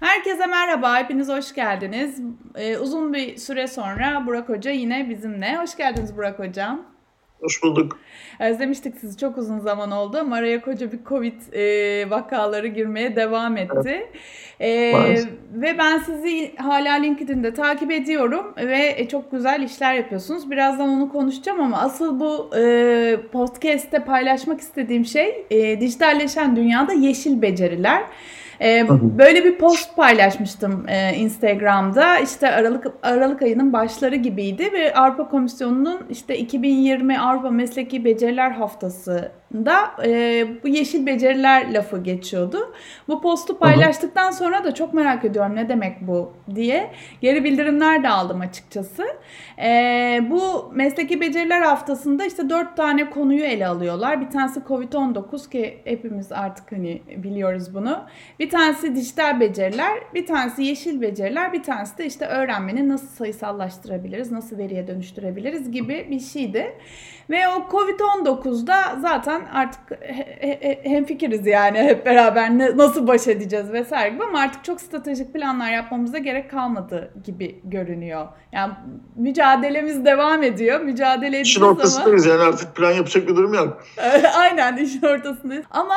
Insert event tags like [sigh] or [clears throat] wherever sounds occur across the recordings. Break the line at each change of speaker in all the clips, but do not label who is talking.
Herkese merhaba, hepiniz hoş geldiniz. Ee, uzun bir süre sonra Burak Hoca yine bizimle. Hoş geldiniz Burak Hocam.
Hoş bulduk.
Özlemiştik sizi çok uzun zaman oldu ama araya koca bir Covid e, vakaları girmeye devam etti. Evet. E, ve ben sizi hala LinkedIn'de takip ediyorum ve çok güzel işler yapıyorsunuz. Birazdan onu konuşacağım ama asıl bu e, podcast'te paylaşmak istediğim şey e, dijitalleşen dünyada yeşil beceriler. E, böyle bir post paylaşmıştım e, Instagram'da. İşte Aralık Aralık ayının başları gibiydi ve Avrupa Komisyonu'nun işte 2020 Avrupa Mesleki Beceriler Haftası da e, bu yeşil beceriler lafı geçiyordu. Bu postu paylaştıktan sonra da çok merak ediyorum ne demek bu diye geri bildirimler de aldım açıkçası. E, bu mesleki beceriler haftasında işte dört tane konuyu ele alıyorlar. Bir tanesi Covid-19 ki hepimiz artık hani biliyoruz bunu. Bir tanesi dijital beceriler, bir tanesi yeşil beceriler, bir tanesi de işte öğrenmeni nasıl sayısallaştırabiliriz, nasıl veriye dönüştürebiliriz gibi bir şeydi. Ve o Covid-19'da zaten artık hemfikiriz yani hep beraber ne, nasıl baş edeceğiz vesaire gibi ama artık çok stratejik planlar yapmamıza gerek kalmadı gibi görünüyor. Yani mücadelemiz devam ediyor. Mücadele edeceğiz
İşin ortasındayız ama... yani artık plan yapacak bir durum yok. [laughs]
Aynen işin ortasındayız. Ama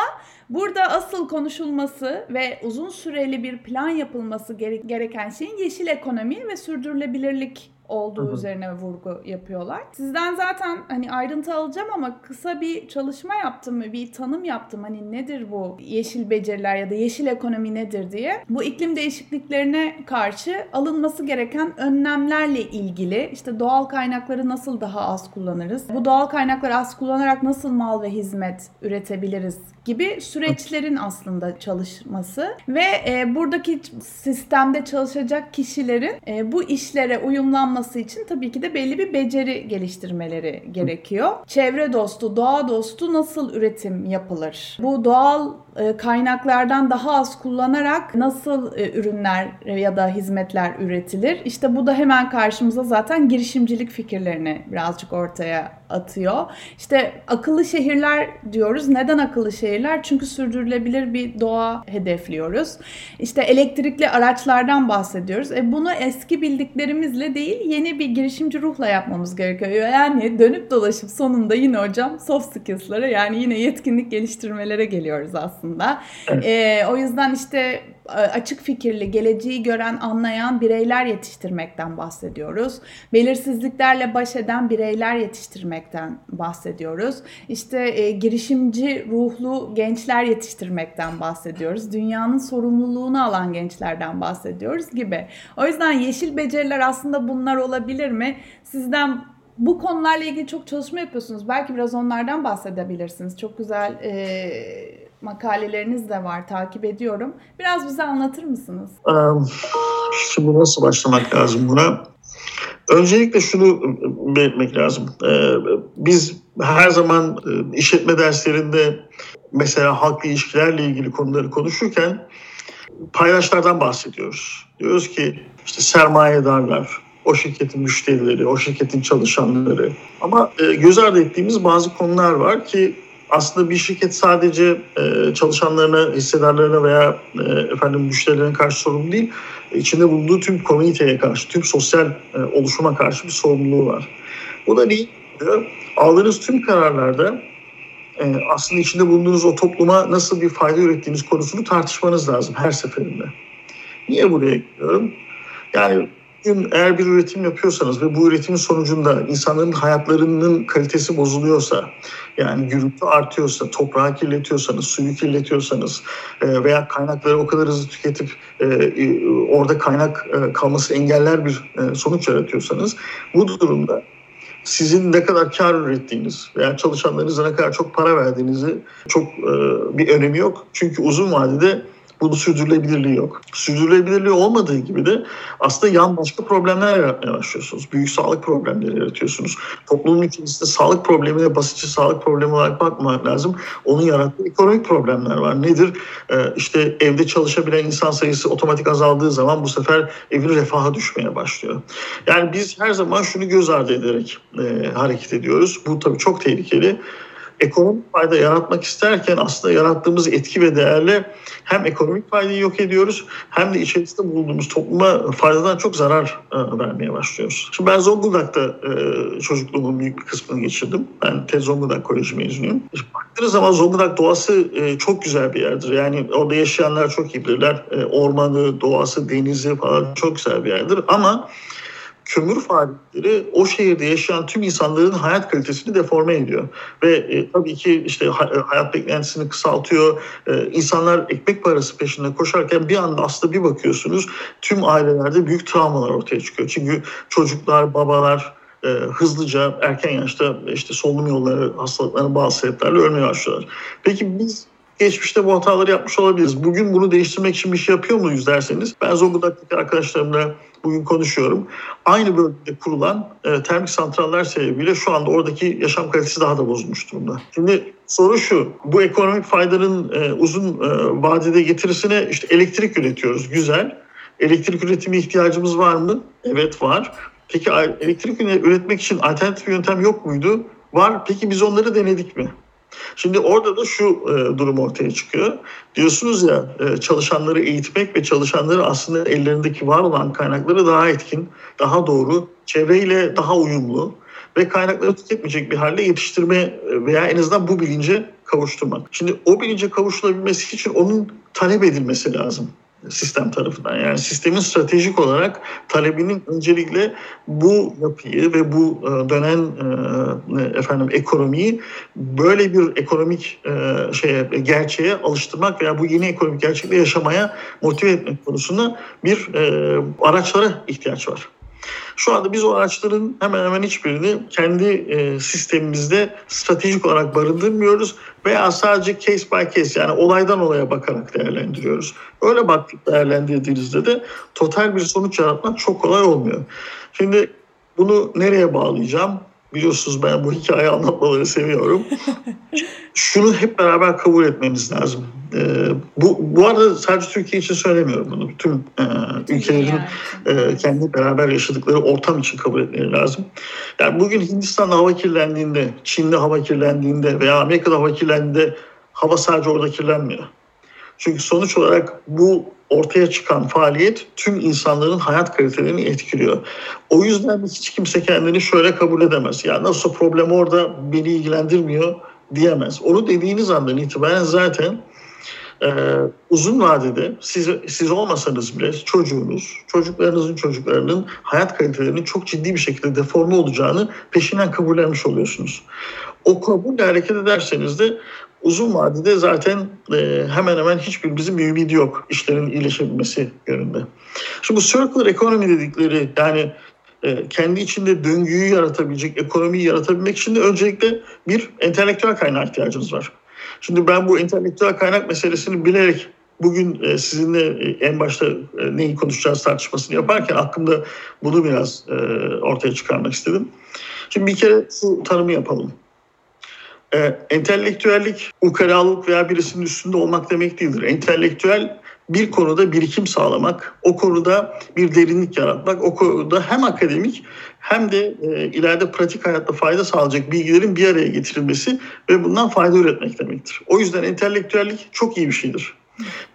Burada asıl konuşulması ve uzun süreli bir plan yapılması gereken şeyin yeşil ekonomi ve sürdürülebilirlik olduğu üzerine vurgu yapıyorlar. Sizden zaten hani ayrıntı alacağım ama kısa bir çalışma yaptım, bir tanım yaptım. Hani nedir bu yeşil beceriler ya da yeşil ekonomi nedir diye. Bu iklim değişikliklerine karşı alınması gereken önlemlerle ilgili işte doğal kaynakları nasıl daha az kullanırız? Bu doğal kaynakları az kullanarak nasıl mal ve hizmet üretebiliriz gibi süreçlerin aslında çalışması ve e, buradaki sistemde çalışacak kişilerin e, bu işlere uyumlanması için tabii ki de belli bir beceri geliştirmeleri gerekiyor. Çevre dostu, doğa dostu nasıl üretim yapılır? Bu doğal e, kaynaklardan daha az kullanarak nasıl e, ürünler ya da hizmetler üretilir? İşte bu da hemen karşımıza zaten girişimcilik fikirlerini birazcık ortaya atıyor. İşte akıllı şehirler diyoruz. Neden akıllı şehirler? Çünkü sürdürülebilir bir doğa hedefliyoruz. İşte elektrikli araçlardan bahsediyoruz. E bunu eski bildiklerimizle değil yeni bir girişimci ruhla yapmamız gerekiyor. Yani dönüp dolaşıp sonunda yine hocam soft skills'lara yani yine yetkinlik geliştirmelere geliyoruz aslında. Evet. E, o yüzden işte açık fikirli, geleceği gören, anlayan bireyler yetiştirmekten bahsediyoruz. Belirsizliklerle baş eden bireyler yetiştirmekten bahsediyoruz. İşte e, girişimci ruhlu gençler yetiştirmekten bahsediyoruz. Dünyanın sorumluluğunu alan gençlerden bahsediyoruz gibi. O yüzden yeşil beceriler aslında bunlar olabilir mi? Sizden bu konularla ilgili çok çalışma yapıyorsunuz. Belki biraz onlardan bahsedebilirsiniz. Çok güzel e, makaleleriniz de var, takip ediyorum. Biraz bize anlatır mısınız?
Şimdi nasıl başlamak lazım buna? Öncelikle şunu belirtmek lazım. Biz her zaman işletme derslerinde mesela halkla ilişkilerle ilgili konuları konuşurken paydaşlardan bahsediyoruz. Diyoruz ki işte sermayedarlar, o şirketin müşterileri, o şirketin çalışanları. Ama göz ardı ettiğimiz bazı konular var ki aslında bir şirket sadece e, çalışanlarına, hissedarlarına veya e, efendim müşterilerine karşı sorumlu değil, içinde bulunduğu tüm komüniteye karşı, tüm sosyal e, oluşuma karşı bir sorumluluğu var. Bu da değil, aldığınız tüm kararlarda e, aslında içinde bulunduğunuz o topluma nasıl bir fayda ürettiğiniz konusunu tartışmanız lazım her seferinde. Niye buraya gidiyorum? Yani Bugün eğer bir üretim yapıyorsanız ve bu üretimin sonucunda insanların hayatlarının kalitesi bozuluyorsa, yani gürültü artıyorsa, toprağı kirletiyorsanız, suyu kirletiyorsanız e, veya kaynakları o kadar hızlı tüketip e, e, orada kaynak kalması engeller bir sonuç yaratıyorsanız bu durumda sizin ne kadar kar ürettiğiniz veya çalışanlarınıza ne kadar çok para verdiğinizi çok bir önemi yok. Çünkü uzun vadede bunun sürdürülebilirliği yok. Sürdürülebilirliği olmadığı gibi de aslında yan başka problemler yaratmaya başlıyorsunuz. Büyük sağlık problemleri yaratıyorsunuz. Toplumun içerisinde sağlık problemine basitçe sağlık problemi olarak bakmamak lazım. Onun yarattığı ekonomik problemler var. Nedir? Ee, işte evde çalışabilen insan sayısı otomatik azaldığı zaman bu sefer evin refaha düşmeye başlıyor. Yani biz her zaman şunu göz ardı ederek e, hareket ediyoruz. Bu tabii çok tehlikeli. Ekonomik fayda yaratmak isterken aslında yarattığımız etki ve değerle hem ekonomik faydayı yok ediyoruz hem de içerisinde bulunduğumuz topluma faydadan çok zarar e, vermeye başlıyoruz. Şimdi ben Zonguldak'ta e, çocukluğumun büyük bir kısmını geçirdim. Ben Tez Zonguldak Koleji mezunuyum. Baktığınız zaman Zonguldak doğası e, çok güzel bir yerdir. Yani orada yaşayanlar çok iyi bilirler. Ormanı, doğası, denizi falan çok güzel bir yerdir. Ama kömür faaliyetleri o şehirde yaşayan tüm insanların hayat kalitesini deforme ediyor. Ve e, tabii ki işte e, hayat beklentisini kısaltıyor. E, insanlar ekmek parası peşinde koşarken bir anda aslında bir bakıyorsunuz tüm ailelerde büyük travmalar ortaya çıkıyor. Çünkü çocuklar, babalar, e, hızlıca erken yaşta işte solunum yolları hastalıklarına bazı sebeplerle ölmeye başlıyorlar. Peki biz geçmişte bu hataları yapmış olabiliriz. Bugün bunu değiştirmek için bir şey yapıyor muyuz derseniz ben Zonguldak'taki arkadaşlarımla bugün konuşuyorum. Aynı bölgede kurulan e, termik santraller sebebiyle şu anda oradaki yaşam kalitesi daha da bozulmuş durumda. Şimdi soru şu, bu ekonomik faydanın e, uzun e, vadede getirisine işte elektrik üretiyoruz, güzel. Elektrik üretimi ihtiyacımız var mı? Evet var. Peki elektrik üretmek için alternatif yöntem yok muydu? Var. Peki biz onları denedik mi? Şimdi orada da şu e, durum ortaya çıkıyor. Diyorsunuz ya e, çalışanları eğitmek ve çalışanları aslında ellerindeki var olan kaynakları daha etkin, daha doğru, çevreyle daha uyumlu ve kaynakları tüketmeyecek bir halde yetiştirme e, veya en azından bu bilince kavuşturmak. Şimdi o bilince kavuşulabilmesi için onun talep edilmesi lazım sistem tarafından. Yani sistemin stratejik olarak talebinin öncelikle bu yapıyı ve bu e, dönen e, efendim ekonomiyi böyle bir ekonomik e, şeye gerçeğe alıştırmak veya bu yeni ekonomik gerçekle yaşamaya motive etmek konusunda bir araçlara ihtiyaç var. Şu anda biz o araçların hemen hemen hiçbirini kendi e, sistemimizde stratejik olarak barındırmıyoruz veya sadece case by case yani olaydan olaya bakarak değerlendiriyoruz. Öyle bakıp değerlendirdiğinizde de total bir sonuç yaratmak çok kolay olmuyor. Şimdi bunu nereye bağlayacağım? Biliyorsunuz ben bu hikayeyi anlatmaları seviyorum. [laughs] Şunu hep beraber kabul etmemiz lazım. Ee, bu, bu arada sadece Türkiye için söylemiyorum bunu. Tüm e, ülkelerin e, kendi beraber yaşadıkları ortam için kabul etmeleri lazım. Yani bugün Hindistan'da hava kirlendiğinde, Çin'de hava kirlendiğinde veya Amerika'da hava kirlendiğinde hava sadece orada kirlenmiyor. Çünkü sonuç olarak bu ortaya çıkan faaliyet tüm insanların hayat kalitelerini etkiliyor. O yüzden hiç kimse kendini şöyle kabul edemez. Ya nasıl problem orada beni ilgilendirmiyor diyemez. Onu dediğiniz andan itibaren zaten e, uzun vadede siz, siz olmasanız bile çocuğunuz, çocuklarınızın çocuklarının hayat kalitelerinin çok ciddi bir şekilde deforme olacağını peşinden kabullenmiş oluyorsunuz. O kabulle hareket ederseniz de uzun vadede zaten e, hemen hemen hiçbirimizin bir ümidi yok işlerin iyileşebilmesi yönünde. Şimdi bu circular economy dedikleri yani e, kendi içinde döngüyü yaratabilecek, ekonomiyi yaratabilmek için de öncelikle bir entelektüel kaynağa ihtiyacınız var. Şimdi ben bu entelektüel kaynak meselesini bilerek bugün e, sizinle e, en başta e, neyi konuşacağız tartışmasını yaparken aklımda bunu biraz ortaya çıkarmak istedim. Şimdi bir kere şu tanımı yapalım. Entelektüellik ukalalık veya birisinin üstünde olmak demek değildir. Entelektüel bir konuda birikim sağlamak, o konuda bir derinlik yaratmak, o konuda hem akademik hem de e, ileride pratik hayatta fayda sağlayacak bilgilerin bir araya getirilmesi ve bundan fayda üretmek demektir. O yüzden entelektüellik çok iyi bir şeydir.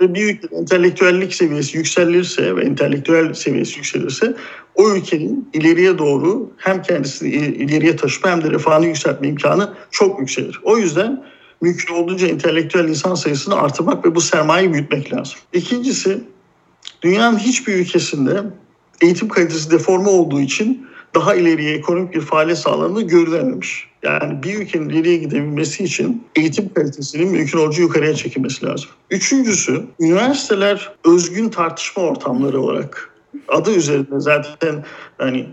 Ve bir ülkenin entelektüellik seviyesi yükselirse ve entelektüel seviyesi yükselirse o ülkenin ileriye doğru hem kendisini ileriye taşıma hem de refahını yükseltme imkanı çok yükselir. O yüzden mümkün olduğunca entelektüel insan sayısını artırmak ve bu sermayeyi büyütmek lazım. İkincisi dünyanın hiçbir ülkesinde eğitim kalitesi deforme olduğu için daha ileriye ekonomik bir faaliyet sağlandığı görülememiş. Yani bir ülkenin ileriye gidebilmesi için eğitim kalitesinin mümkün olduğu yukarıya çekilmesi lazım. Üçüncüsü, üniversiteler özgün tartışma ortamları olarak adı üzerinde zaten hani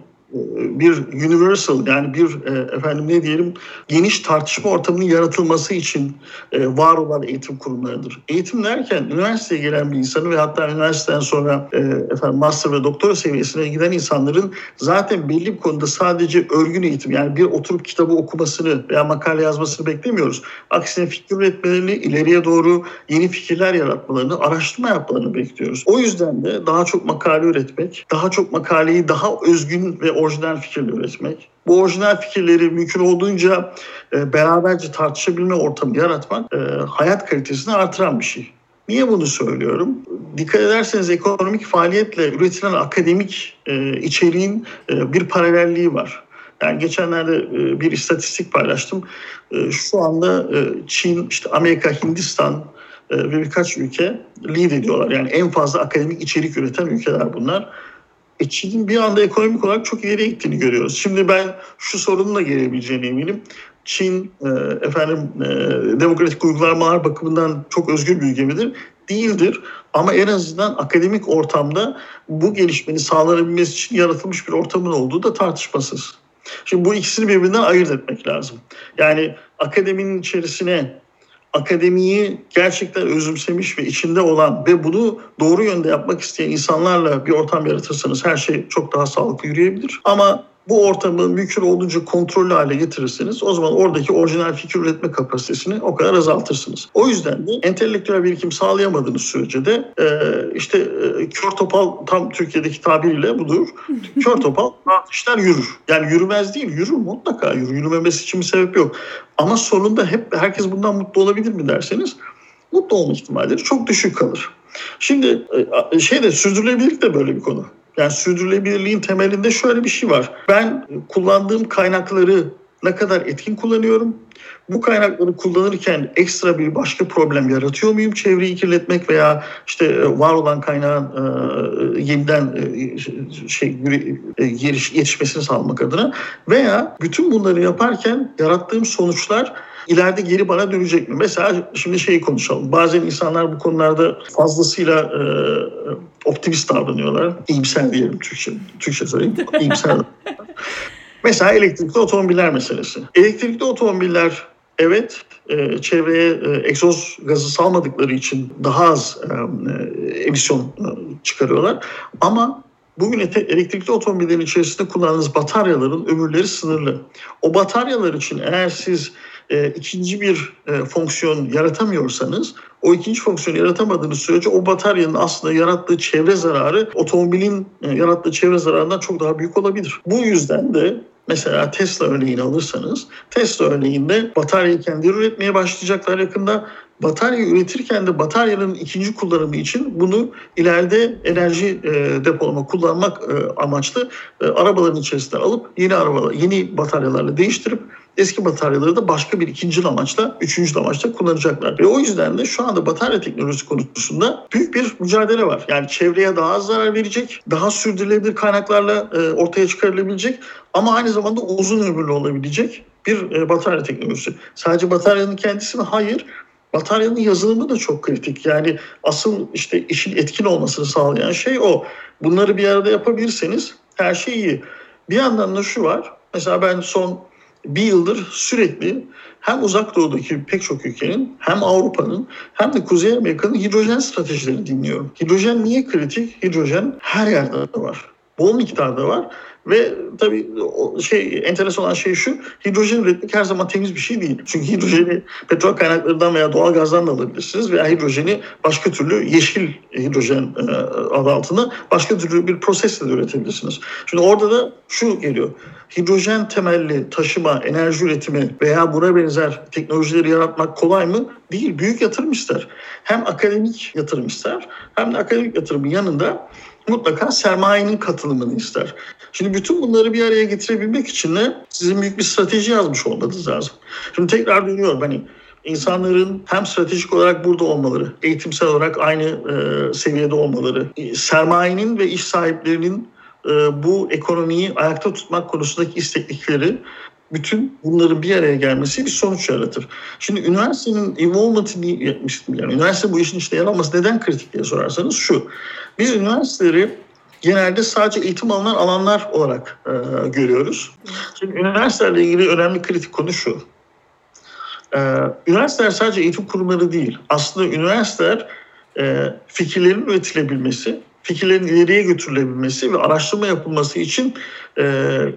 bir universal yani bir e, efendim ne diyelim geniş tartışma ortamının yaratılması için e, var olan eğitim kurumlarıdır. Eğitim derken üniversiteye gelen bir insanı ve hatta üniversiteden sonra e, efendim master ve doktora seviyesine giden insanların zaten belli bir konuda sadece örgün eğitim yani bir oturup kitabı okumasını veya makale yazmasını beklemiyoruz. Aksine fikir üretmelerini, ileriye doğru yeni fikirler yaratmalarını, araştırma yapmalarını bekliyoruz. O yüzden de daha çok makale üretmek, daha çok makaleyi daha özgün ve orijinal fikir üretmek. Bu orijinal fikirleri mümkün olduğunca e, beraberce tartışabilme ortamı yaratmak e, hayat kalitesini artıran bir şey. Niye bunu söylüyorum? Dikkat ederseniz ekonomik faaliyetle üretilen akademik e, içeriğin e, bir paralelliği var. Yani geçenlerde e, bir istatistik paylaştım. E, şu anda e, Çin, işte Amerika, Hindistan ve birkaç ülke lead ediyorlar. Yani en fazla akademik içerik üreten ülkeler bunlar. E Çin'in bir anda ekonomik olarak çok ileriye gittiğini görüyoruz. Şimdi ben şu sorunun da gelebileceğine eminim. Çin efendim demokratik uygulamalar bakımından çok özgür bir ülke midir? Değildir. Ama en azından akademik ortamda bu gelişmenin sağlanabilmesi için yaratılmış bir ortamın olduğu da tartışmasız. Şimdi bu ikisini birbirinden ayırt etmek lazım. Yani akademinin içerisine akademiyi gerçekten özümsemiş ve içinde olan ve bunu doğru yönde yapmak isteyen insanlarla bir ortam yaratırsanız her şey çok daha sağlıklı yürüyebilir. Ama bu ortamı mümkün olduğunca kontrollü hale getirirseniz o zaman oradaki orijinal fikir üretme kapasitesini o kadar azaltırsınız. O yüzden de entelektüel birikim sağlayamadığınız sürece de e, işte e, kör topal tam Türkiye'deki tabiriyle budur. [laughs] kör topal işler yürür. Yani yürümez değil yürür mutlaka yürür. Yürümemesi için bir sebep yok. Ama sonunda hep herkes bundan mutlu olabilir mi derseniz mutlu olma ihtimalleri çok düşük kalır. Şimdi e, şeyde sürdürülebilirlik de böyle bir konu. Yani sürdürülebilirliğin temelinde şöyle bir şey var. Ben kullandığım kaynakları ne kadar etkin kullanıyorum? Bu kaynakları kullanırken ekstra bir başka problem yaratıyor muyum? Çevreyi kirletmek veya işte e, var olan kaynağın e, yeniden e, şey e, yetişmesini sağlamak adına veya bütün bunları yaparken yarattığım sonuçlar ileride geri bana dönecek mi? Mesela şimdi şeyi konuşalım. Bazen insanlar bu konularda fazlasıyla e, optimist davranıyorlar. İyimser diyelim Türkçe. Türkçe söyleyeyim. İyimser [laughs] Mesela elektrikli otomobiller meselesi. Elektrikli otomobiller evet e, çevreye e, egzoz gazı salmadıkları için daha az e, e emisyon e, çıkarıyorlar. Ama Bugün elektrikli otomobillerin içerisinde kullandığınız bataryaların ömürleri sınırlı. O bataryalar için eğer siz e, ikinci bir e, fonksiyon yaratamıyorsanız o ikinci fonksiyonu yaratamadığınız sürece o bataryanın aslında yarattığı çevre zararı otomobilin e, yarattığı çevre zararından çok daha büyük olabilir. Bu yüzden de Mesela Tesla örneğini alırsanız Tesla örneğinde bataryayı kendileri üretmeye başlayacaklar yakında. Batarya üretirken de bataryanın ikinci kullanımı için bunu ileride enerji e, depolama kullanmak e, amaçlı e, arabaların içerisinden alıp yeni arabalar, yeni bataryalarla değiştirip eski bataryaları da başka bir ikinci amaçla, üçüncü amaçla kullanacaklar. Ve o yüzden de şu anda batarya teknolojisi konusunda büyük bir mücadele var. Yani çevreye daha az zarar verecek, daha sürdürülebilir kaynaklarla e, ortaya çıkarılabilecek ama aynı zamanda uzun ömürlü olabilecek bir e, batarya teknolojisi. Sadece bataryanın kendisi mi? Hayır. Bataryanın yazılımı da çok kritik. Yani asıl işte işin etkin olmasını sağlayan şey o. Bunları bir arada yapabilirseniz her şey iyi. Bir yandan da şu var. Mesela ben son bir yıldır sürekli hem uzak doğudaki pek çok ülkenin hem Avrupa'nın hem de Kuzey Amerika'nın hidrojen stratejilerini dinliyorum. Hidrojen niye kritik? Hidrojen her yerde var. Bol miktarda var ve tabii şey enteresan olan şey şu, hidrojen üretmek her zaman temiz bir şey değil. Çünkü hidrojeni petrol kaynaklarından veya doğal gazdan da alabilirsiniz veya hidrojeni başka türlü yeşil hidrojen e, adı altında başka türlü bir prosesle de üretebilirsiniz. Şimdi orada da şu geliyor. Hidrojen temelli taşıma, enerji üretimi veya buna benzer teknolojileri yaratmak kolay mı? Değil. Büyük yatırım ister. Hem akademik yatırım ister hem de akademik yatırımın yanında mutlaka sermayenin katılımını ister. Şimdi bütün bunları bir araya getirebilmek için de sizin büyük bir strateji yazmış olmanız lazım. Şimdi tekrar dönüyorum hani insanların hem stratejik olarak burada olmaları, eğitimsel olarak aynı e, seviyede olmaları, e, sermayenin ve iş sahiplerinin e, bu ekonomiyi ayakta tutmak konusundaki isteklikleri bütün bunların bir araya gelmesi bir sonuç yaratır. Şimdi üniversitenin involvement'ını yapmıştım. Yani üniversite bu işin içinde yer alması neden kritik diye sorarsanız şu. Biz üniversiteleri genelde sadece eğitim alınan alanlar olarak e, görüyoruz. Şimdi üniversitelerle ilgili önemli kritik konu şu. E, üniversiteler sadece eğitim kurumları değil. Aslında üniversiteler e, fikirlerin üretilebilmesi, fikirlerin ileriye götürülebilmesi ve araştırma yapılması için e, e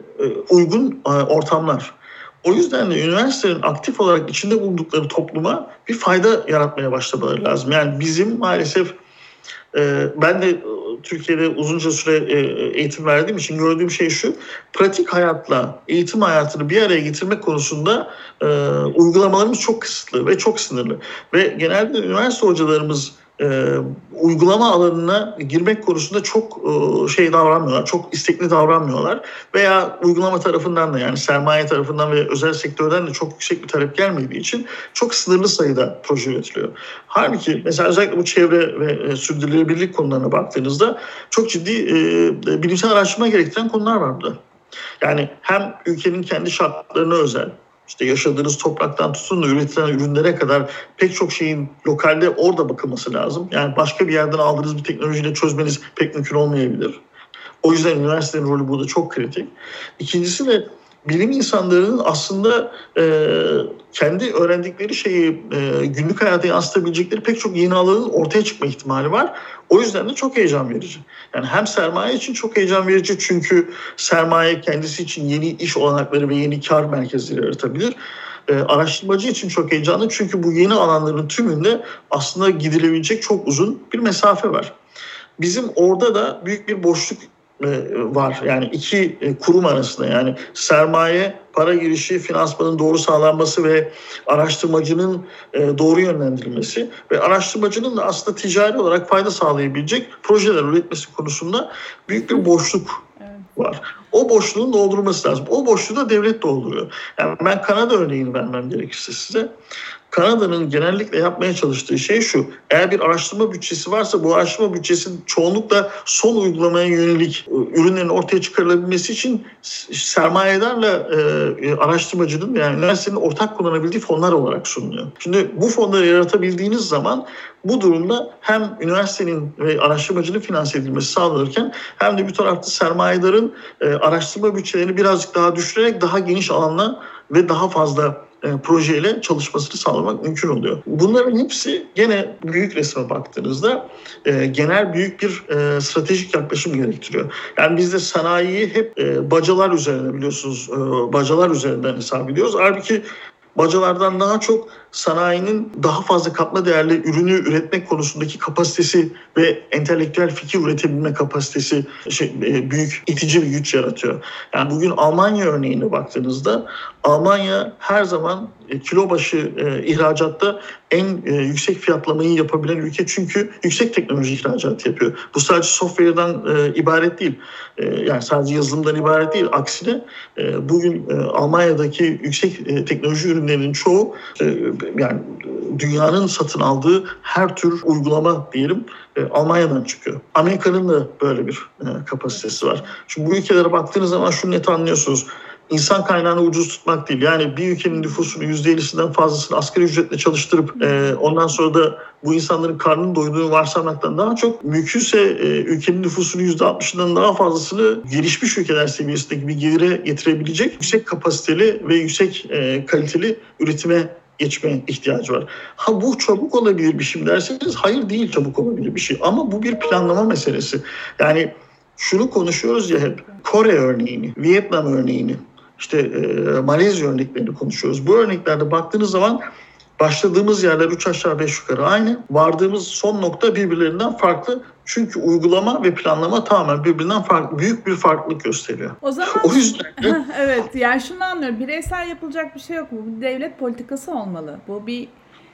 uygun e, ortamlar. O yüzden de üniversitelerin aktif olarak içinde bulundukları topluma bir fayda yaratmaya başlamaları lazım. Yani bizim maalesef e, ben de Türkiye'de uzunca süre e, eğitim verdiğim için gördüğüm şey şu. Pratik hayatla eğitim hayatını bir araya getirmek konusunda e, uygulamalarımız çok kısıtlı ve çok sınırlı. Ve genelde üniversite hocalarımız e, uygulama alanına girmek konusunda çok e, şey davranmıyorlar, çok istekli davranmıyorlar veya uygulama tarafından da yani sermaye tarafından ve özel sektörden de çok yüksek bir talep gelmediği için çok sınırlı sayıda proje üretiliyor. Halbuki mesela özellikle bu çevre ve e, sürdürülebilirlik konularına baktığınızda çok ciddi e, bilimsel araştırma gerektiren konular var burada. Yani hem ülkenin kendi şartlarına özel, işte yaşadığınız topraktan tutun da üretilen ürünlere kadar pek çok şeyin lokalde orada bakılması lazım. Yani başka bir yerden aldığınız bir teknolojiyle çözmeniz pek mümkün olmayabilir. O yüzden üniversitenin rolü burada çok kritik. İkincisi de bilim insanlarının aslında e, kendi öğrendikleri şeyi e, günlük hayata yansıtabilecekleri pek çok yeni alanın ortaya çıkma ihtimali var. O yüzden de çok heyecan verici. Yani hem sermaye için çok heyecan verici çünkü sermaye kendisi için yeni iş olanakları ve yeni kar merkezleri yaratabilir. E, araştırmacı için çok heyecanlı çünkü bu yeni alanların tümünde aslında gidilebilecek çok uzun bir mesafe var. Bizim orada da büyük bir boşluk var. Yani iki e, kurum arasında yani sermaye, para girişi, finansmanın doğru sağlanması ve araştırmacının e, doğru yönlendirilmesi ve araştırmacının da aslında ticari olarak fayda sağlayabilecek projeler üretmesi konusunda büyük bir boşluk var. O boşluğun doldurması lazım. O boşluğu da devlet dolduruyor. Yani ben Kanada örneğini vermem gerekirse size. Kanada'nın genellikle yapmaya çalıştığı şey şu. Eğer bir araştırma bütçesi varsa bu araştırma bütçesinin çoğunlukla son uygulamaya yönelik e, ürünlerin ortaya çıkarılabilmesi için sermayedarla e, araştırmacının yani üniversitenin ortak kullanabildiği fonlar olarak sunuluyor. Şimdi bu fonları yaratabildiğiniz zaman bu durumda hem üniversitenin ve araştırmacının finanse edilmesi sağlanırken hem de bir tarafta sermayedarın e, araştırma bütçelerini birazcık daha düşürerek daha geniş alanla ve daha fazla e, projeyle çalışmasını sağlamak mümkün oluyor. Bunların hepsi gene büyük resme baktığınızda e, genel büyük bir e, stratejik yaklaşım gerektiriyor. Yani bizde sanayiyi hep bacalar üzerine biliyorsunuz bacalar üzerinden hesap ediyoruz. Halbuki bacalardan daha çok sanayinin daha fazla katma değerli ürünü üretmek konusundaki kapasitesi ve entelektüel fikir üretebilme kapasitesi şey, e, büyük itici bir güç yaratıyor. Yani bugün Almanya örneğine baktığınızda Almanya her zaman e, kilo başı e, ihracatta en e, yüksek fiyatlamayı yapabilen ülke çünkü yüksek teknoloji ihracatı yapıyor. Bu sadece software'dan e, ibaret değil. E, yani sadece yazılımdan ibaret değil. Aksine e, bugün e, Almanya'daki yüksek e, teknoloji ürünlerinin çoğu e, yani dünyanın satın aldığı her tür uygulama diyelim e, Almanya'dan çıkıyor. Amerika'nın da böyle bir e, kapasitesi var. Şimdi bu ülkelere baktığınız zaman şunu net anlıyorsunuz insan kaynağını ucuz tutmak değil. Yani bir ülkenin nüfusunun %50'sinden fazlasını asgari ücretle çalıştırıp e, ondan sonra da bu insanların karnını doyduğunu varsaymaktan daha çok mümkünse e, ülkenin nüfusunun %60'ından daha fazlasını gelişmiş ülkeler seviyesindeki bir gelire getirebilecek yüksek kapasiteli ve yüksek e, kaliteli üretime geçme ihtiyacı var. Ha bu çabuk olabilir bir şey derseniz hayır değil çabuk olabilir bir şey ama bu bir planlama meselesi. Yani şunu konuşuyoruz ya hep Kore örneğini, Vietnam örneğini, işte e, Malezya örneklerini konuşuyoruz. Bu örneklerde baktığınız zaman başladığımız yerler üç aşağı beş yukarı aynı. Vardığımız son nokta birbirlerinden farklı. Çünkü uygulama ve planlama tamamen birbirinden farklı, büyük bir farklılık gösteriyor.
O zaman
o yüzden de... [laughs]
evet yani şunu anlıyorum. Bireysel yapılacak bir şey yok. Bu bir devlet politikası olmalı. Bu bir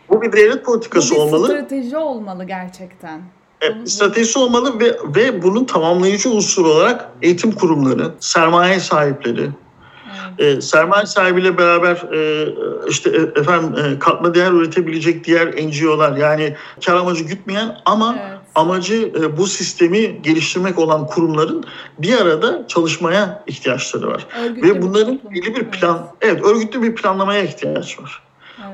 bu bir devlet politikası
bu bir
olmalı.
strateji olmalı gerçekten.
Evet, stratejisi olmalı ve, ve bunun tamamlayıcı unsur olarak eğitim kurumları, sermaye sahipleri, e, sermaye sahibiyle beraber e, işte e, efendim e, katma değer üretebilecek diğer NGO'lar yani kar amacı gütmeyen ama evet. amacı e, bu sistemi geliştirmek olan kurumların bir arada çalışmaya ihtiyaçları var. Örgütlü Ve bunların belli bir plan, evet. evet örgütlü bir planlamaya ihtiyaç var.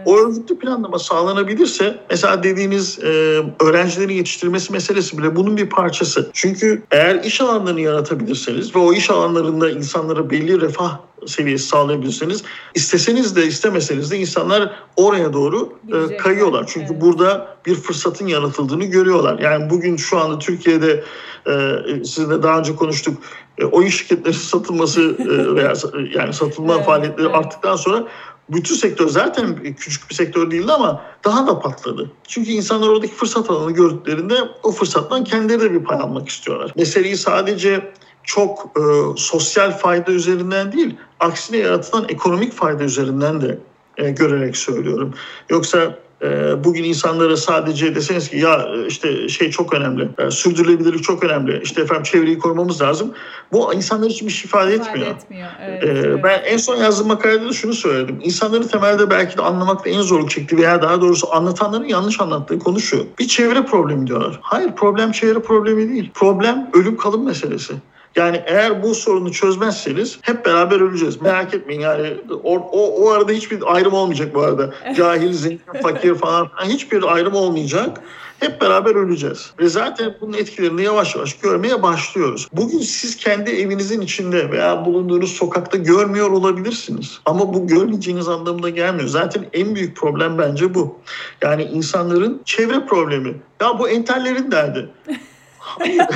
O örgütlü planlama sağlanabilirse mesela dediğiniz e, öğrencileri yetiştirmesi meselesi bile bunun bir parçası. Çünkü eğer iş alanlarını yaratabilirseniz ve o iş alanlarında insanlara belli refah seviyesi sağlayabilirseniz isteseniz de istemeseniz de insanlar oraya doğru e, kayıyorlar. Çünkü evet. burada bir fırsatın yaratıldığını görüyorlar. Yani bugün şu anda Türkiye'de e, sizinle daha önce konuştuk e, oyun şirketleri [laughs] satılması e, veya yani satılma evet, faaliyetleri evet. arttıktan sonra bütün sektör zaten küçük bir sektör değildi ama daha da patladı. Çünkü insanlar oradaki fırsat alanı gördüklerinde o fırsattan kendileri de bir pay almak istiyorlar. Meseleyi sadece çok e, sosyal fayda üzerinden değil, aksine yaratılan ekonomik fayda üzerinden de e, görerek söylüyorum. Yoksa ee, bugün insanlara sadece deseniz ki ya işte şey çok önemli, e, sürdürülebilirlik çok önemli, işte efendim çevreyi korumamız lazım. Bu insanlar için bir şey ifade etmiyor. etmiyor. Evet, ee, evet. Ben en son yazdığım makalede de şunu söyledim. İnsanların temelde belki de anlamakta en zorluk çektiği veya daha doğrusu anlatanların yanlış anlattığı konu şu. Bir çevre problemi diyorlar. Hayır problem çevre problemi değil. Problem ölüm kalım meselesi. Yani eğer bu sorunu çözmezseniz hep beraber öleceğiz. Merak etmeyin yani o, o, o arada hiçbir ayrım olmayacak bu arada. Cahil, zengin, fakir falan hiçbir ayrım olmayacak. Hep beraber öleceğiz. Ve zaten bunun etkilerini yavaş yavaş görmeye başlıyoruz. Bugün siz kendi evinizin içinde veya bulunduğunuz sokakta görmüyor olabilirsiniz. Ama bu görmeyeceğiniz anlamına gelmiyor. Zaten en büyük problem bence bu. Yani insanların çevre problemi. Ya bu entellerin derdi. [laughs] Hayır.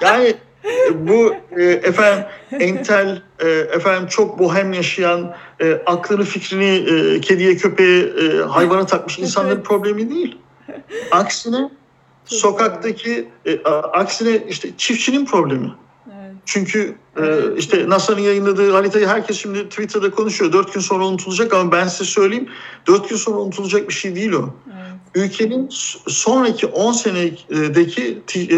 yani bu e, efendim entel, e, efendim çok bohem yaşayan, e, aklını fikrini e, kediye, köpeğe, e, hayvana takmış insanların problemi değil. Aksine sokaktaki, e, aksine işte çiftçinin problemi. Çünkü e, işte NASA'nın yayınladığı haritayı herkes şimdi Twitter'da konuşuyor. Dört gün sonra unutulacak ama ben size söyleyeyim. Dört gün sonra unutulacak bir şey değil o. Evet. Ülkenin sonraki 10 senedeki e,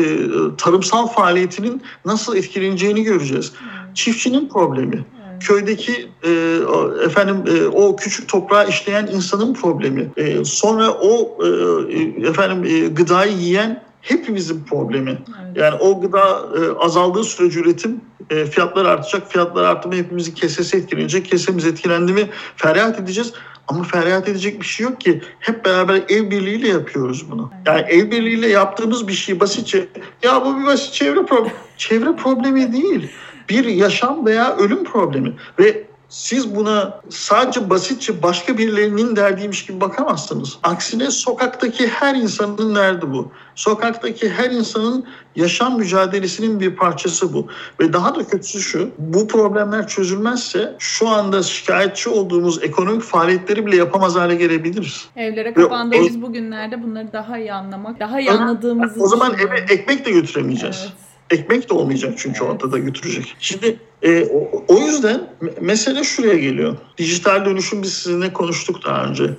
tarımsal faaliyetinin nasıl etkileneceğini göreceğiz. Evet. Çiftçinin problemi. Evet. Köydeki e, efendim e, o küçük toprağı işleyen insanın problemi. E, sonra o e, efendim e, gıdayı yiyen hepimizin problemi. Evet. Yani o gıda e, azaldığı sürece üretim e, fiyatlar artacak. Fiyatlar arttı mı hepimizin kesesi etkilenecek. Kesemiz etkilendi mi feryat edeceğiz. Ama feryat edecek bir şey yok ki. Hep beraber el birliğiyle yapıyoruz bunu. Yani el birliğiyle yaptığımız bir şey basitçe ya bu bir basit çevre problemi. çevre problemi değil. Bir yaşam veya ölüm problemi. Ve siz buna sadece basitçe başka birilerinin derdiymiş gibi bakamazsınız. Aksine sokaktaki her insanın derdi bu. Sokaktaki her insanın yaşam mücadelesinin bir parçası bu. Ve daha da kötüsü şu, bu problemler çözülmezse şu anda şikayetçi olduğumuz ekonomik faaliyetleri bile yapamaz hale gelebiliriz.
Evlere kapandığımız bugünlerde bunları daha iyi anlamak, daha iyi anladığımız
O zaman eve ekmek de götüremeyeceğiz. Evet. Ekmek de olmayacak çünkü evet. ortada götürecek. Şimdi e, o, yüzden mesele şuraya geliyor. Dijital dönüşüm biz sizinle konuştuk daha önce.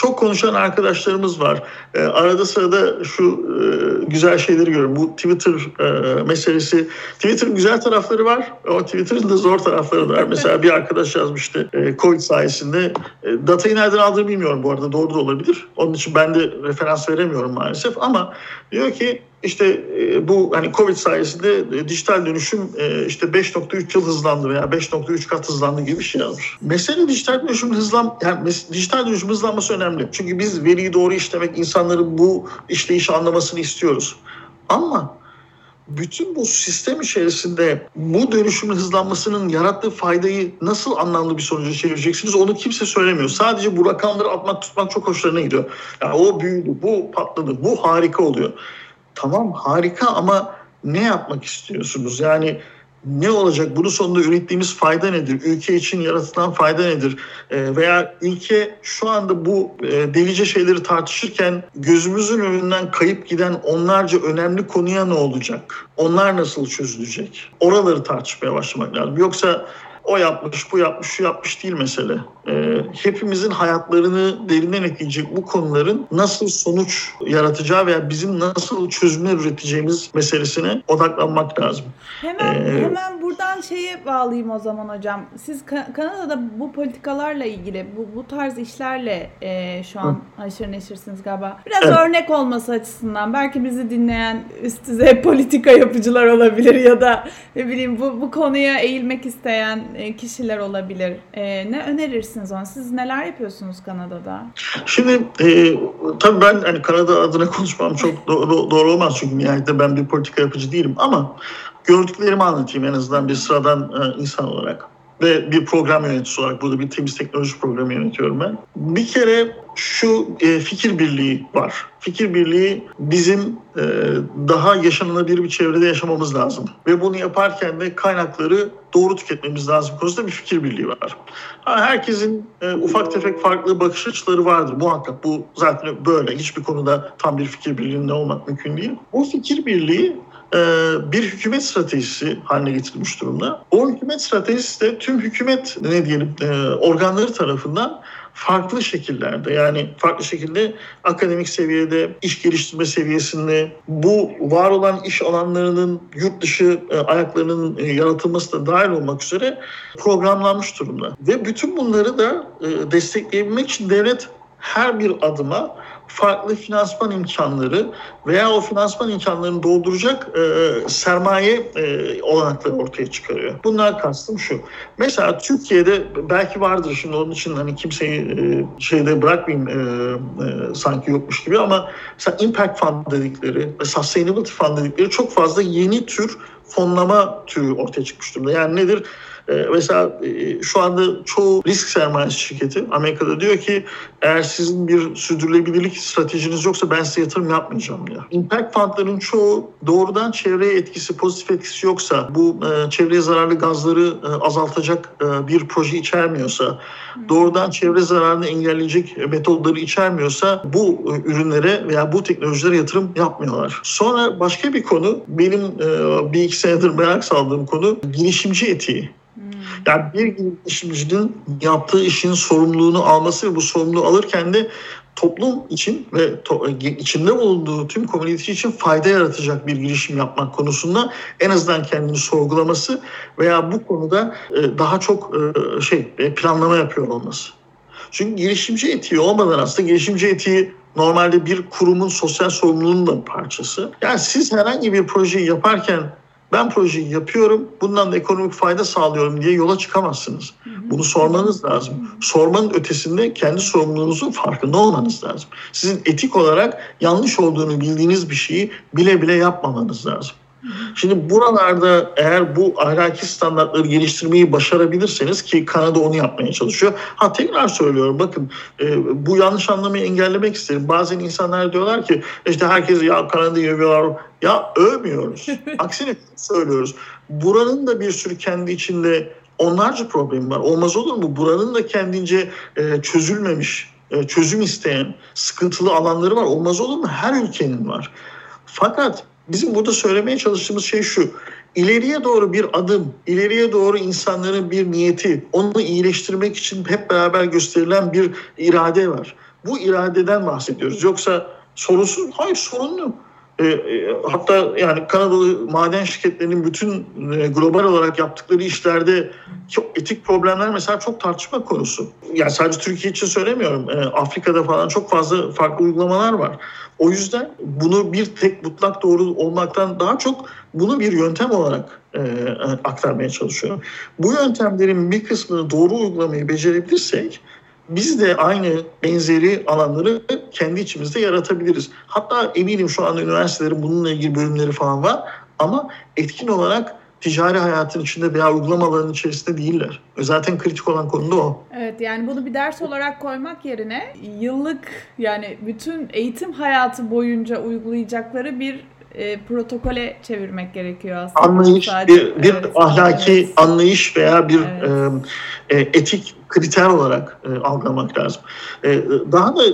Çok konuşan arkadaşlarımız var. E, arada sırada şu e, güzel şeyleri görüyorum. Bu Twitter e, meselesi. Twitter'ın güzel tarafları var ama Twitter'ın da zor tarafları var. [laughs] Mesela bir arkadaş yazmıştı e, Covid sayesinde. E, datayı nereden aldığını bilmiyorum bu arada. Doğru da olabilir. Onun için ben de referans veremiyorum maalesef. Ama diyor ki işte e, bu hani Covid sayesinde e, dijital dönüşüm e, işte 5.3 yıl hızlandı veya 5.3 kat hızlandı gibi bir şey yazmış. Mesele dijital dönüşüm hızlan yani dijital dönüşüm hızlanması önemli. Çünkü biz veriyi doğru işlemek, insanların bu işleyişi anlamasını istiyoruz. Ama bütün bu sistem içerisinde bu dönüşümün hızlanmasının yarattığı faydayı nasıl anlamlı bir sonuca çevireceksiniz onu kimse söylemiyor. Sadece bu rakamları atmak tutmak çok hoşlarına gidiyor. Yani o büyüdü, bu patladı, bu harika oluyor. Tamam harika ama ne yapmak istiyorsunuz? Yani ne olacak? Bunun sonunda ürettiğimiz fayda nedir? Ülke için yaratılan fayda nedir? E, veya ülke şu anda bu e, delice şeyleri tartışırken gözümüzün önünden kayıp giden onlarca önemli konuya ne olacak? Onlar nasıl çözülecek? Oraları tartışmaya başlamak lazım. Yoksa o yapmış, bu yapmış, şu yapmış değil mesele. Ee, hepimizin hayatlarını derinden etkileyecek bu konuların nasıl sonuç yaratacağı veya bizim nasıl çözümler üreteceğimiz meselesine odaklanmak lazım.
Hemen ee, hemen buradan şeye bağlayayım o zaman hocam. Siz Kanada'da bu politikalarla ilgili, bu, bu tarz işlerle e, şu an hı. haşır neşirsiniz galiba. Biraz evet. örnek olması açısından belki bizi dinleyen üst düzey [laughs] politika yapıcılar olabilir ya da ne bileyim bu, bu konuya eğilmek isteyen kişiler olabilir. E, ne önerirsiniz ona? Siz neler yapıyorsunuz Kanada'da?
Şimdi e, tabii ben hani Kanada adına konuşmam çok do- doğru olmaz çünkü nihayetinde ben bir politika yapıcı değilim ama gördüklerimi anlatayım en azından bir sıradan e, insan olarak. ve bir program yöneticisi olarak burada bir temiz teknoloji programı yönetiyorum ben. Bir kere şu e, fikir birliği var. Fikir birliği bizim e, daha yaşanılabilir bir çevrede yaşamamız lazım. Ve bunu yaparken de kaynakları doğru tüketmemiz lazım konusunda bir fikir birliği var. Ha, herkesin e, ufak tefek farklı bakış açıları vardır muhakkak. Bu zaten böyle. Hiçbir konuda tam bir fikir birliğinde olmak mümkün değil. Bu fikir birliği e, bir hükümet stratejisi haline getirilmiş durumda. O hükümet stratejisi de tüm hükümet ne diyelim e, organları tarafından farklı şekillerde yani farklı şekilde akademik seviyede, iş geliştirme seviyesinde bu var olan iş alanlarının yurt dışı e, ayaklarının e, yaratılması da dahil olmak üzere programlanmış durumda. Ve bütün bunları da e, destekleyebilmek için devlet her bir adıma farklı finansman imkanları veya o finansman imkanlarını dolduracak e, sermaye e, olanakları ortaya çıkarıyor. Bunlar kastım şu. Mesela Türkiye'de belki vardır şimdi onun için hani kimseyi e, şeyde bırakmayayım e, e, sanki yokmuş gibi ama mesela Impact Fund dedikleri ve Sustainability Fund dedikleri çok fazla yeni tür fonlama türü ortaya çıkmış durumda. Yani nedir? Ee, mesela e, şu anda çoğu risk sermayesi şirketi Amerika'da diyor ki eğer sizin bir sürdürülebilirlik stratejiniz yoksa ben size yatırım yapmayacağım diyor. Impact fundların çoğu doğrudan çevreye etkisi, pozitif etkisi yoksa, bu e, çevreye zararlı gazları e, azaltacak bir proje içermiyorsa, doğrudan çevre zararını engelleyecek metodları içermiyorsa bu ürünlere veya bu teknolojilere yatırım yapmıyorlar. Sonra başka bir konu benim bir iki senedir merak saldığım konu girişimci etiği. Yani bir girişimcinin yaptığı işin sorumluluğunu alması ve bu sorumluluğu alırken de toplum için ve to- içinde bulunduğu tüm komünite için fayda yaratacak bir girişim yapmak konusunda en azından kendini sorgulaması veya bu konuda e, daha çok e, şey e, planlama yapıyor olması. Çünkü girişimci etiği olmadan aslında girişimci etiği normalde bir kurumun sosyal sorumluluğunun da parçası. Yani siz herhangi bir projeyi yaparken ben projeyi yapıyorum, bundan da ekonomik fayda sağlıyorum diye yola çıkamazsınız. Bunu sormanız lazım. Sormanın ötesinde kendi sorumluluğunuzun farkında olmanız lazım. Sizin etik olarak yanlış olduğunu bildiğiniz bir şeyi bile bile yapmamanız lazım. Şimdi buralarda eğer bu ahlaki standartları geliştirmeyi başarabilirseniz ki Kanada onu yapmaya çalışıyor. Ha tekrar söylüyorum bakın e, bu yanlış anlamayı engellemek isterim. Bazen insanlar diyorlar ki işte herkes ya Kanada'yı övüyorlar. Ya övmüyoruz. [laughs] Aksine söylüyoruz. Buranın da bir sürü kendi içinde onlarca problem var. Olmaz olur mu? Buranın da kendince e, çözülmemiş, e, çözüm isteyen sıkıntılı alanları var. Olmaz olur mu? Her ülkenin var. Fakat bizim burada söylemeye çalıştığımız şey şu. İleriye doğru bir adım, ileriye doğru insanların bir niyeti, onu iyileştirmek için hep beraber gösterilen bir irade var. Bu iradeden bahsediyoruz. Yoksa sorunsuz, hayır sorun yok. E, hatta yani Kanadalı maden şirketlerinin bütün e, global olarak yaptıkları işlerde çok etik problemler mesela çok tartışma konusu. Yani sadece Türkiye için söylemiyorum. E, Afrika'da falan çok fazla farklı uygulamalar var. O yüzden bunu bir tek mutlak doğru olmaktan daha çok bunu bir yöntem olarak e, aktarmaya çalışıyorum. Bu yöntemlerin bir kısmını doğru uygulamayı becerebilirsek biz de aynı benzeri alanları kendi içimizde yaratabiliriz. Hatta eminim şu anda üniversitelerin bununla ilgili bölümleri falan var ama etkin olarak ticari hayatın içinde veya uygulamaların içerisinde değiller. Zaten kritik olan konu da o.
Evet yani bunu bir ders olarak koymak yerine yıllık yani bütün eğitim hayatı boyunca uygulayacakları bir e, protokole çevirmek gerekiyor aslında.
Anlayış, Sadece, bir, bir evet, ahlaki evet. anlayış veya bir evet. e, e, etik kriter olarak e, algılamak lazım. E, daha da e,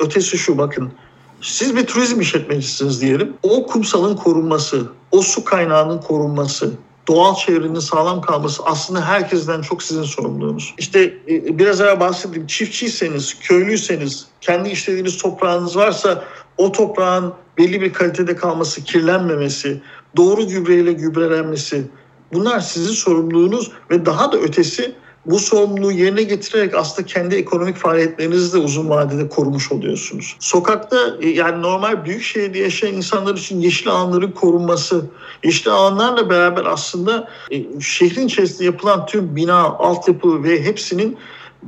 ötesi şu bakın. Siz bir turizm işletmecisiniz diyelim. O kumsalın korunması, o su kaynağının korunması, doğal çevrenin sağlam kalması aslında herkesten çok sizin sorumluluğunuz. İşte e, biraz evvel bahsettiğim çiftçiyseniz, köylüyseniz, kendi işlediğiniz toprağınız varsa o toprağın belli bir kalitede kalması, kirlenmemesi, doğru gübreyle gübrelenmesi bunlar sizin sorumluluğunuz ve daha da ötesi bu sorumluluğu yerine getirerek aslında kendi ekonomik faaliyetlerinizi de uzun vadede korumuş oluyorsunuz. Sokakta e, yani normal büyük şehirde yaşayan insanlar için yeşil alanların korunması, yeşil alanlarla beraber aslında e, şehrin içerisinde yapılan tüm bina, altyapı ve hepsinin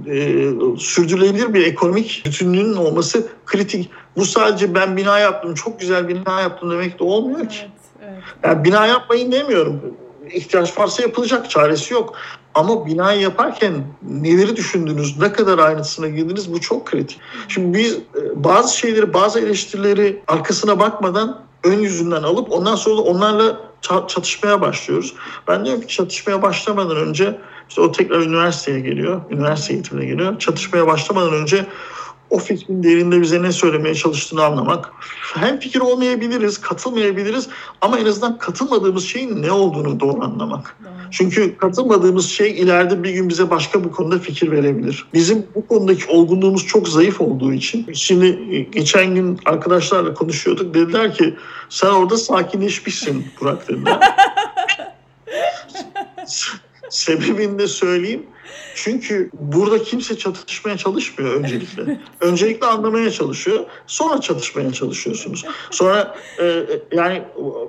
e, sürdürülebilir bir ekonomik bütünlüğünün olması kritik. Bu sadece ben bina yaptım, çok güzel bina yaptım demek de olmuyor ki. Evet, evet. Yani bina yapmayın demiyorum ihtiyaç varsa yapılacak. Çaresi yok. Ama binayı yaparken neleri düşündünüz, ne kadar ayrıntısına girdiniz bu çok kritik. Şimdi biz e, bazı şeyleri, bazı eleştirileri arkasına bakmadan ön yüzünden alıp ondan sonra onlarla çatışmaya başlıyoruz. Ben diyorum ki çatışmaya başlamadan önce işte o tekrar üniversiteye geliyor, üniversite eğitimine geliyor. Çatışmaya başlamadan önce o fikrin derinde bize ne söylemeye çalıştığını anlamak. Hem fikir olmayabiliriz, katılmayabiliriz ama en azından katılmadığımız şeyin ne olduğunu doğru anlamak. Çünkü katılmadığımız şey ileride bir gün bize başka bir konuda fikir verebilir. Bizim bu konudaki olgunluğumuz çok zayıf olduğu için. Şimdi e, geçen gün arkadaşlarla konuşuyorduk. Dediler ki sen orada sakinleşmişsin Burak dediler. [laughs] Sebebini de söyleyeyim. Çünkü burada kimse çatışmaya çalışmıyor öncelikle. [laughs] öncelikle anlamaya çalışıyor. Sonra çatışmaya çalışıyorsunuz. Sonra e, yani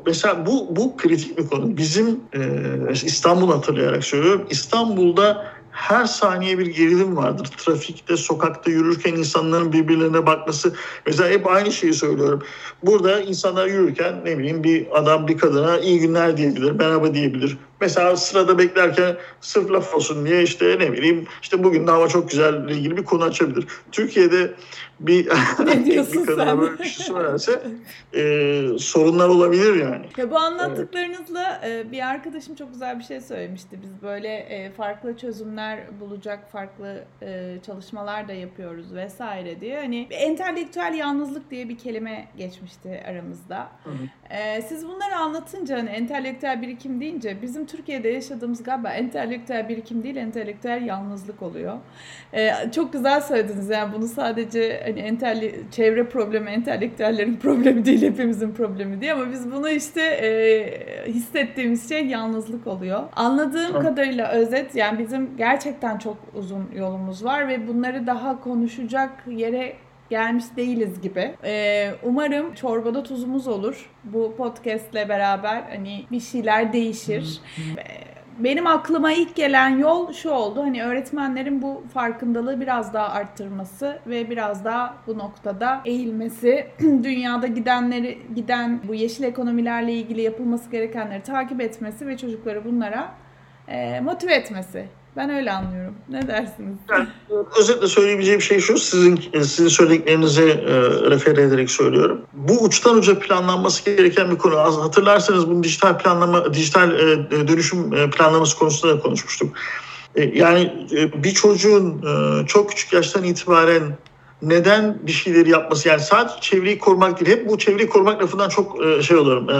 mesela bu bu kritik bir konu. Bizim e, İstanbul hatırlayarak söylüyorum. İstanbul'da her saniye bir gerilim vardır. Trafikte, sokakta yürürken insanların birbirlerine bakması. Mesela hep aynı şeyi söylüyorum. Burada insanlar yürürken ne bileyim bir adam bir kadına iyi günler diyebilir, merhaba diyebilir. Mesela sırada beklerken sırf laf olsun diye işte ne bileyim işte bugün de hava çok güzel ilgili bir konu açabilir. Türkiye'de bir, [laughs] bir kadına böyle bir şey söylerse e, sorunlar olabilir yani.
Ya bu anlattıklarınızla evet. bir arkadaşım çok güzel bir şey söylemişti. Biz böyle e, farklı çözümler bulacak farklı e, çalışmalar da yapıyoruz vesaire diye. Hani entelektüel yalnızlık diye bir kelime geçmişti aramızda. Hı hı. E, siz bunları anlatınca hani entelektüel birikim deyince bizim Türkiye'de yaşadığımız galiba entelektüel birikim değil entelektüel yalnızlık oluyor. Çok güzel söylediniz yani bunu sadece hani entelli, çevre problemi entelektüellerin [laughs] problemi değil hepimizin problemi diye ama biz bunu işte e, hissettiğimiz şey yalnızlık oluyor. Anladığım kadarıyla özet yani bizim gerçekten çok uzun yolumuz var ve bunları daha konuşacak yere gelmiş değiliz gibi. Ee, umarım çorbada tuzumuz olur. Bu podcastle beraber hani bir şeyler değişir. Ee, benim aklıma ilk gelen yol şu oldu. Hani öğretmenlerin bu farkındalığı biraz daha arttırması ve biraz daha bu noktada eğilmesi, [clears throat] dünyada gidenleri giden bu yeşil ekonomilerle ilgili yapılması gerekenleri takip etmesi ve çocukları bunlara e, motive etmesi. Ben öyle anlıyorum. Ne dersiniz?
Yani, özetle söyleyebileceğim şey şu, sizin sizin söylediklerinize e, refer ederek söylüyorum. Bu uçtan uca planlanması gereken bir konu. Az hatırlarsanız bunu dijital planlama, dijital e, dönüşüm e, planlaması konusunda da konuşmuştuk. E, yani e, bir çocuğun e, çok küçük yaştan itibaren neden bir şeyleri yapması yani sadece çevreyi korumak değil hep bu çevreyi korumak lafından çok e, şey oluyorum e,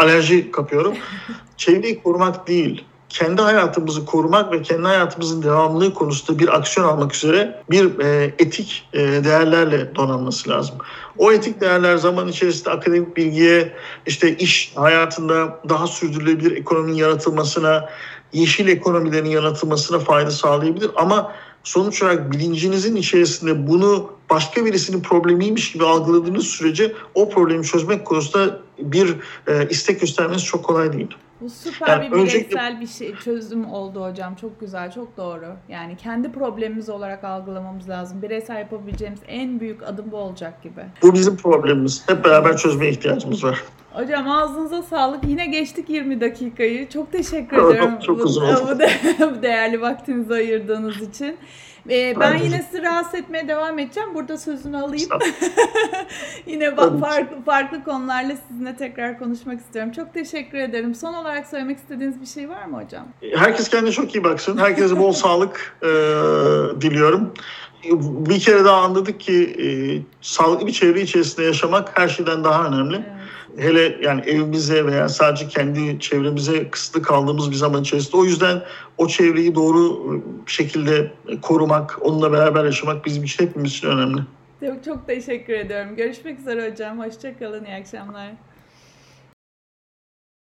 alerji kapıyorum [laughs] çevreyi korumak değil kendi hayatımızı korumak ve kendi hayatımızın devamlılığı konusunda bir aksiyon almak üzere bir e, etik e, değerlerle donanması lazım. O etik değerler zaman içerisinde akademik bilgiye, işte iş hayatında daha sürdürülebilir ekonominin yaratılmasına, yeşil ekonomilerin yaratılmasına fayda sağlayabilir ama sonuç olarak bilincinizin içerisinde bunu başka birisinin problemiymiş gibi algıladığınız sürece o problemi çözmek konusunda bir e, istek göstermeniz çok kolay değil.
Bu süper yani bir bireysel öncelikle... bir şey çözüm oldu hocam. Çok güzel, çok doğru. Yani kendi problemimiz olarak algılamamız lazım. Bireysel yapabileceğimiz en büyük adım bu olacak gibi.
Bu bizim problemimiz. Hep beraber çözmeye ihtiyacımız var.
Hocam ağzınıza sağlık. Yine geçtik 20 dakikayı. Çok teşekkür ederim. [laughs]
Çok uzun oldu. [laughs]
Bu değerli vaktinizi ayırdığınız için. Ee, ben yine sizi rahatsız etmeye devam edeceğim. Burada sözünü alayım. [laughs] yine farklı, farklı konularla sizinle tekrar konuşmak istiyorum. Çok teşekkür ederim. Son olarak söylemek istediğiniz bir şey var mı hocam?
Herkes kendine çok iyi baksın. Herkese bol [laughs] sağlık e, diliyorum. Bir kere daha anladık ki e, sağlıklı bir çevre içerisinde yaşamak her şeyden daha önemli. Evet hele yani evimize veya sadece kendi çevremize kısıtlı kaldığımız bir zaman içerisinde. O yüzden o çevreyi doğru şekilde korumak, onunla beraber yaşamak bizim için hepimiz için önemli.
Çok, çok teşekkür ediyorum. Görüşmek üzere hocam. Hoşçakalın. İyi akşamlar.